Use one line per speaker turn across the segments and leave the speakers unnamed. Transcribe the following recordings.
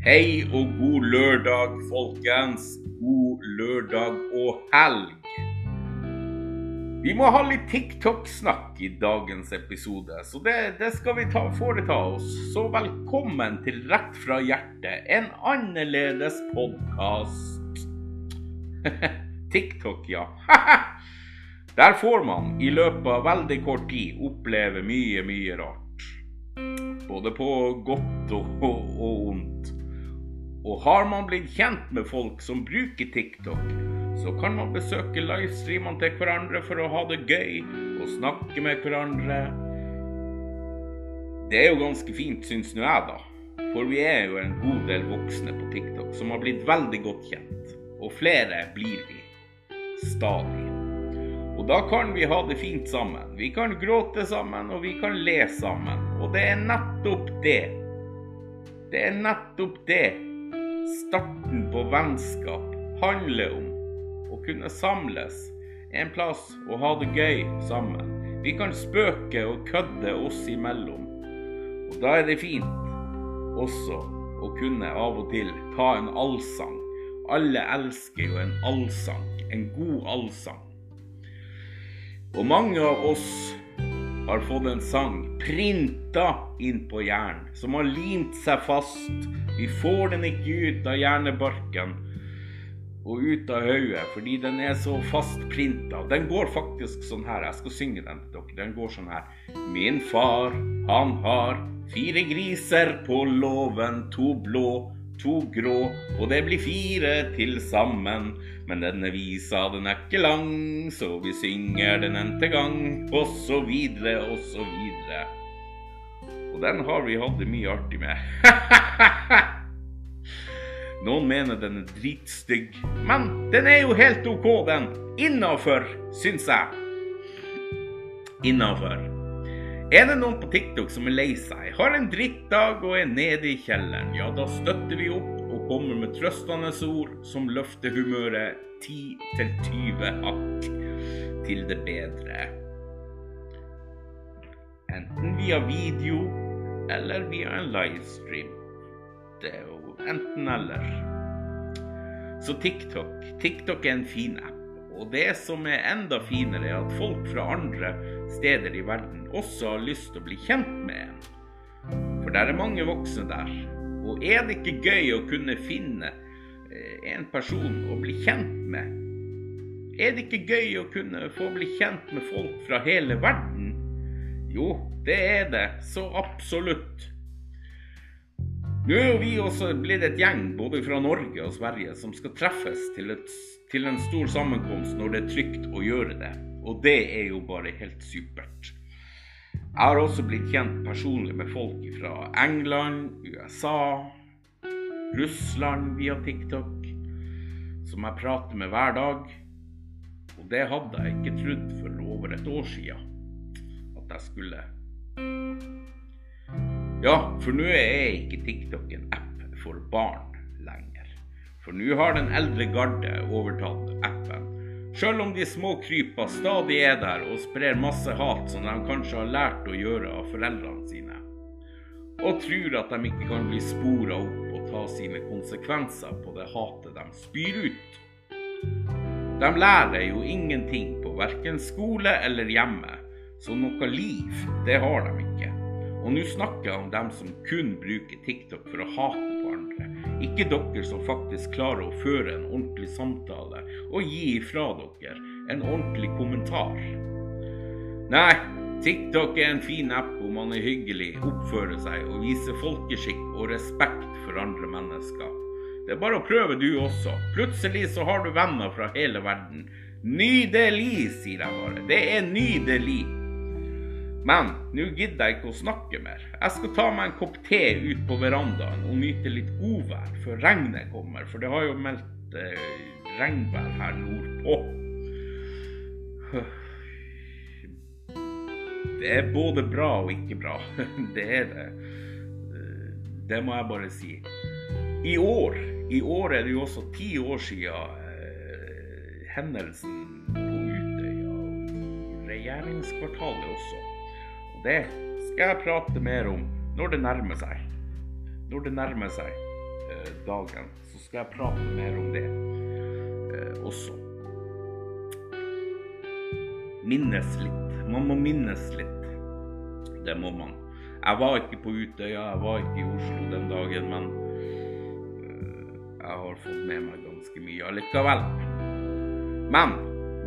Hei og god lørdag, folkens. God lørdag og helg. Vi må ha litt TikTok-snakk i dagens episode, så det, det skal vi ta, foreta oss. Så velkommen til Rett fra hjertet, en annerledes podkast. TikTok, ja. Der får man i løpet av veldig kort tid oppleve mye, mye rart. Både på godt og, og, og ondt. Og har man blitt kjent med folk som bruker TikTok, så kan man besøke livestreamene til hverandre for å ha det gøy og snakke med hverandre. Det er jo ganske fint, syns nå jeg, da. For vi er jo en god del voksne på TikTok som har blitt veldig godt kjent. Og flere blir vi. Stadig. Og da kan vi ha det fint sammen. Vi kan gråte sammen, og vi kan le sammen. Og det er nettopp det. Det er nettopp det starten på vennskap handler om. Å kunne samles en plass og ha det gøy sammen. Vi kan spøke og kødde oss imellom. Og da er det fint også å kunne av og til ta en allsang. Alle elsker jo en allsang. En god allsang. Og mange av oss har fått en sang printa inn på hjernen, som har limt seg fast. Vi får den ikke ut av hjernebarken og ut av hodet fordi den er så fast printa. Den går faktisk sånn her. Jeg skal synge den til dere. Den går sånn her. Min far, han har fire griser på låven, to blå, to grå, og det blir fire til sammen. Men denne visa, den er ikke lang, så vi synger den en til gang, og så videre og så videre. Og den har vi hatt det mye artig med. Noen mener den er dritstygg, men den er jo helt OK, den. Innafor, syns jeg. Innafor. Er det noen på TikTok som er lei seg, har en drittdag og er nede i kjelleren, ja, da støtter vi opp og kommer med trøstende ord som løfter humøret 10-20 hakk til det bedre. Enten via video eller via en livestream. Det er jo enten-eller. Så TikTok. TikTok er en fin app. Og det som er enda finere, er at folk fra andre steder i verden også har lyst til å bli kjent med en. For det er mange voksne der. Og er det ikke gøy å kunne finne en person å bli kjent med? Er det ikke gøy å kunne få bli kjent med folk fra hele verden? Jo, det er det. Så absolutt. Nå er jo vi også blitt et gjeng både fra Norge og Sverige som skal treffes til, et, til en stor sammenkomst når det er trygt å gjøre det. Og det er jo bare helt supert. Jeg har også blitt kjent personlig med folk fra England, USA, Russland via TikTok, som jeg prater med hver dag. Og det hadde jeg ikke trodd for over et år siden at jeg skulle. Ja, for nå er ikke TikTok en app for barn lenger. For nå har den eldre garde overtatt appen. Sjøl om de små krypa stadig er der og sprer masse hat som de kanskje har lært å gjøre av foreldrene sine. Og tror at de ikke kan bli spora opp og ta sine konsekvenser på det hatet de spyr ut. De lærer jo ingenting på verken skole eller hjemme, så noe liv, det har de ikke. Og nå snakker jeg om dem som kun bruker TikTok for å hate. Ikke dere som faktisk klarer å føre en ordentlig samtale og gi ifra dere en ordentlig kommentar. Nei, TikTok er en fin app hvor man er hyggelig, oppfører seg og viser folkeskikk og respekt for andre mennesker. Det er bare å prøve du også. Plutselig så har du venner fra hele verden. Nydelig, sier jeg bare. Det er nydelig. Men nå gidder jeg ikke å snakke mer. Jeg skal ta meg en kopp te ut på verandaen og nyte litt godvær før regnet kommer, for det har jo meldt eh, regnvær her nordpå. Det er både bra og ikke bra. Det er det. Det må jeg bare si. I år, i år er det jo også ti år siden eh, hendelsen på Utøya regjeringskvartalet også. Det skal jeg prate mer om når det nærmer seg. Når det nærmer seg. eh, dagen, så skal jeg prate mer om det eh, også. Minnes litt. Man må minnes litt. Det må man. Jeg var ikke på Utøya, jeg var ikke i Oslo den dagen, men eh, jeg har fått med meg ganske mye allikevel. Men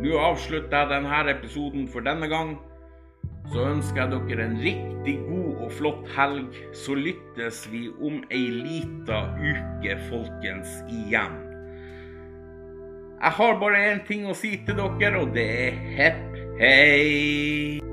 nå avslutter jeg denne episoden for denne gang. Så ønsker jeg dere en riktig god og flott helg. Så lyttes vi om ei lita uke, folkens, igjen. Jeg har bare én ting å si til dere, og det er hepp hei.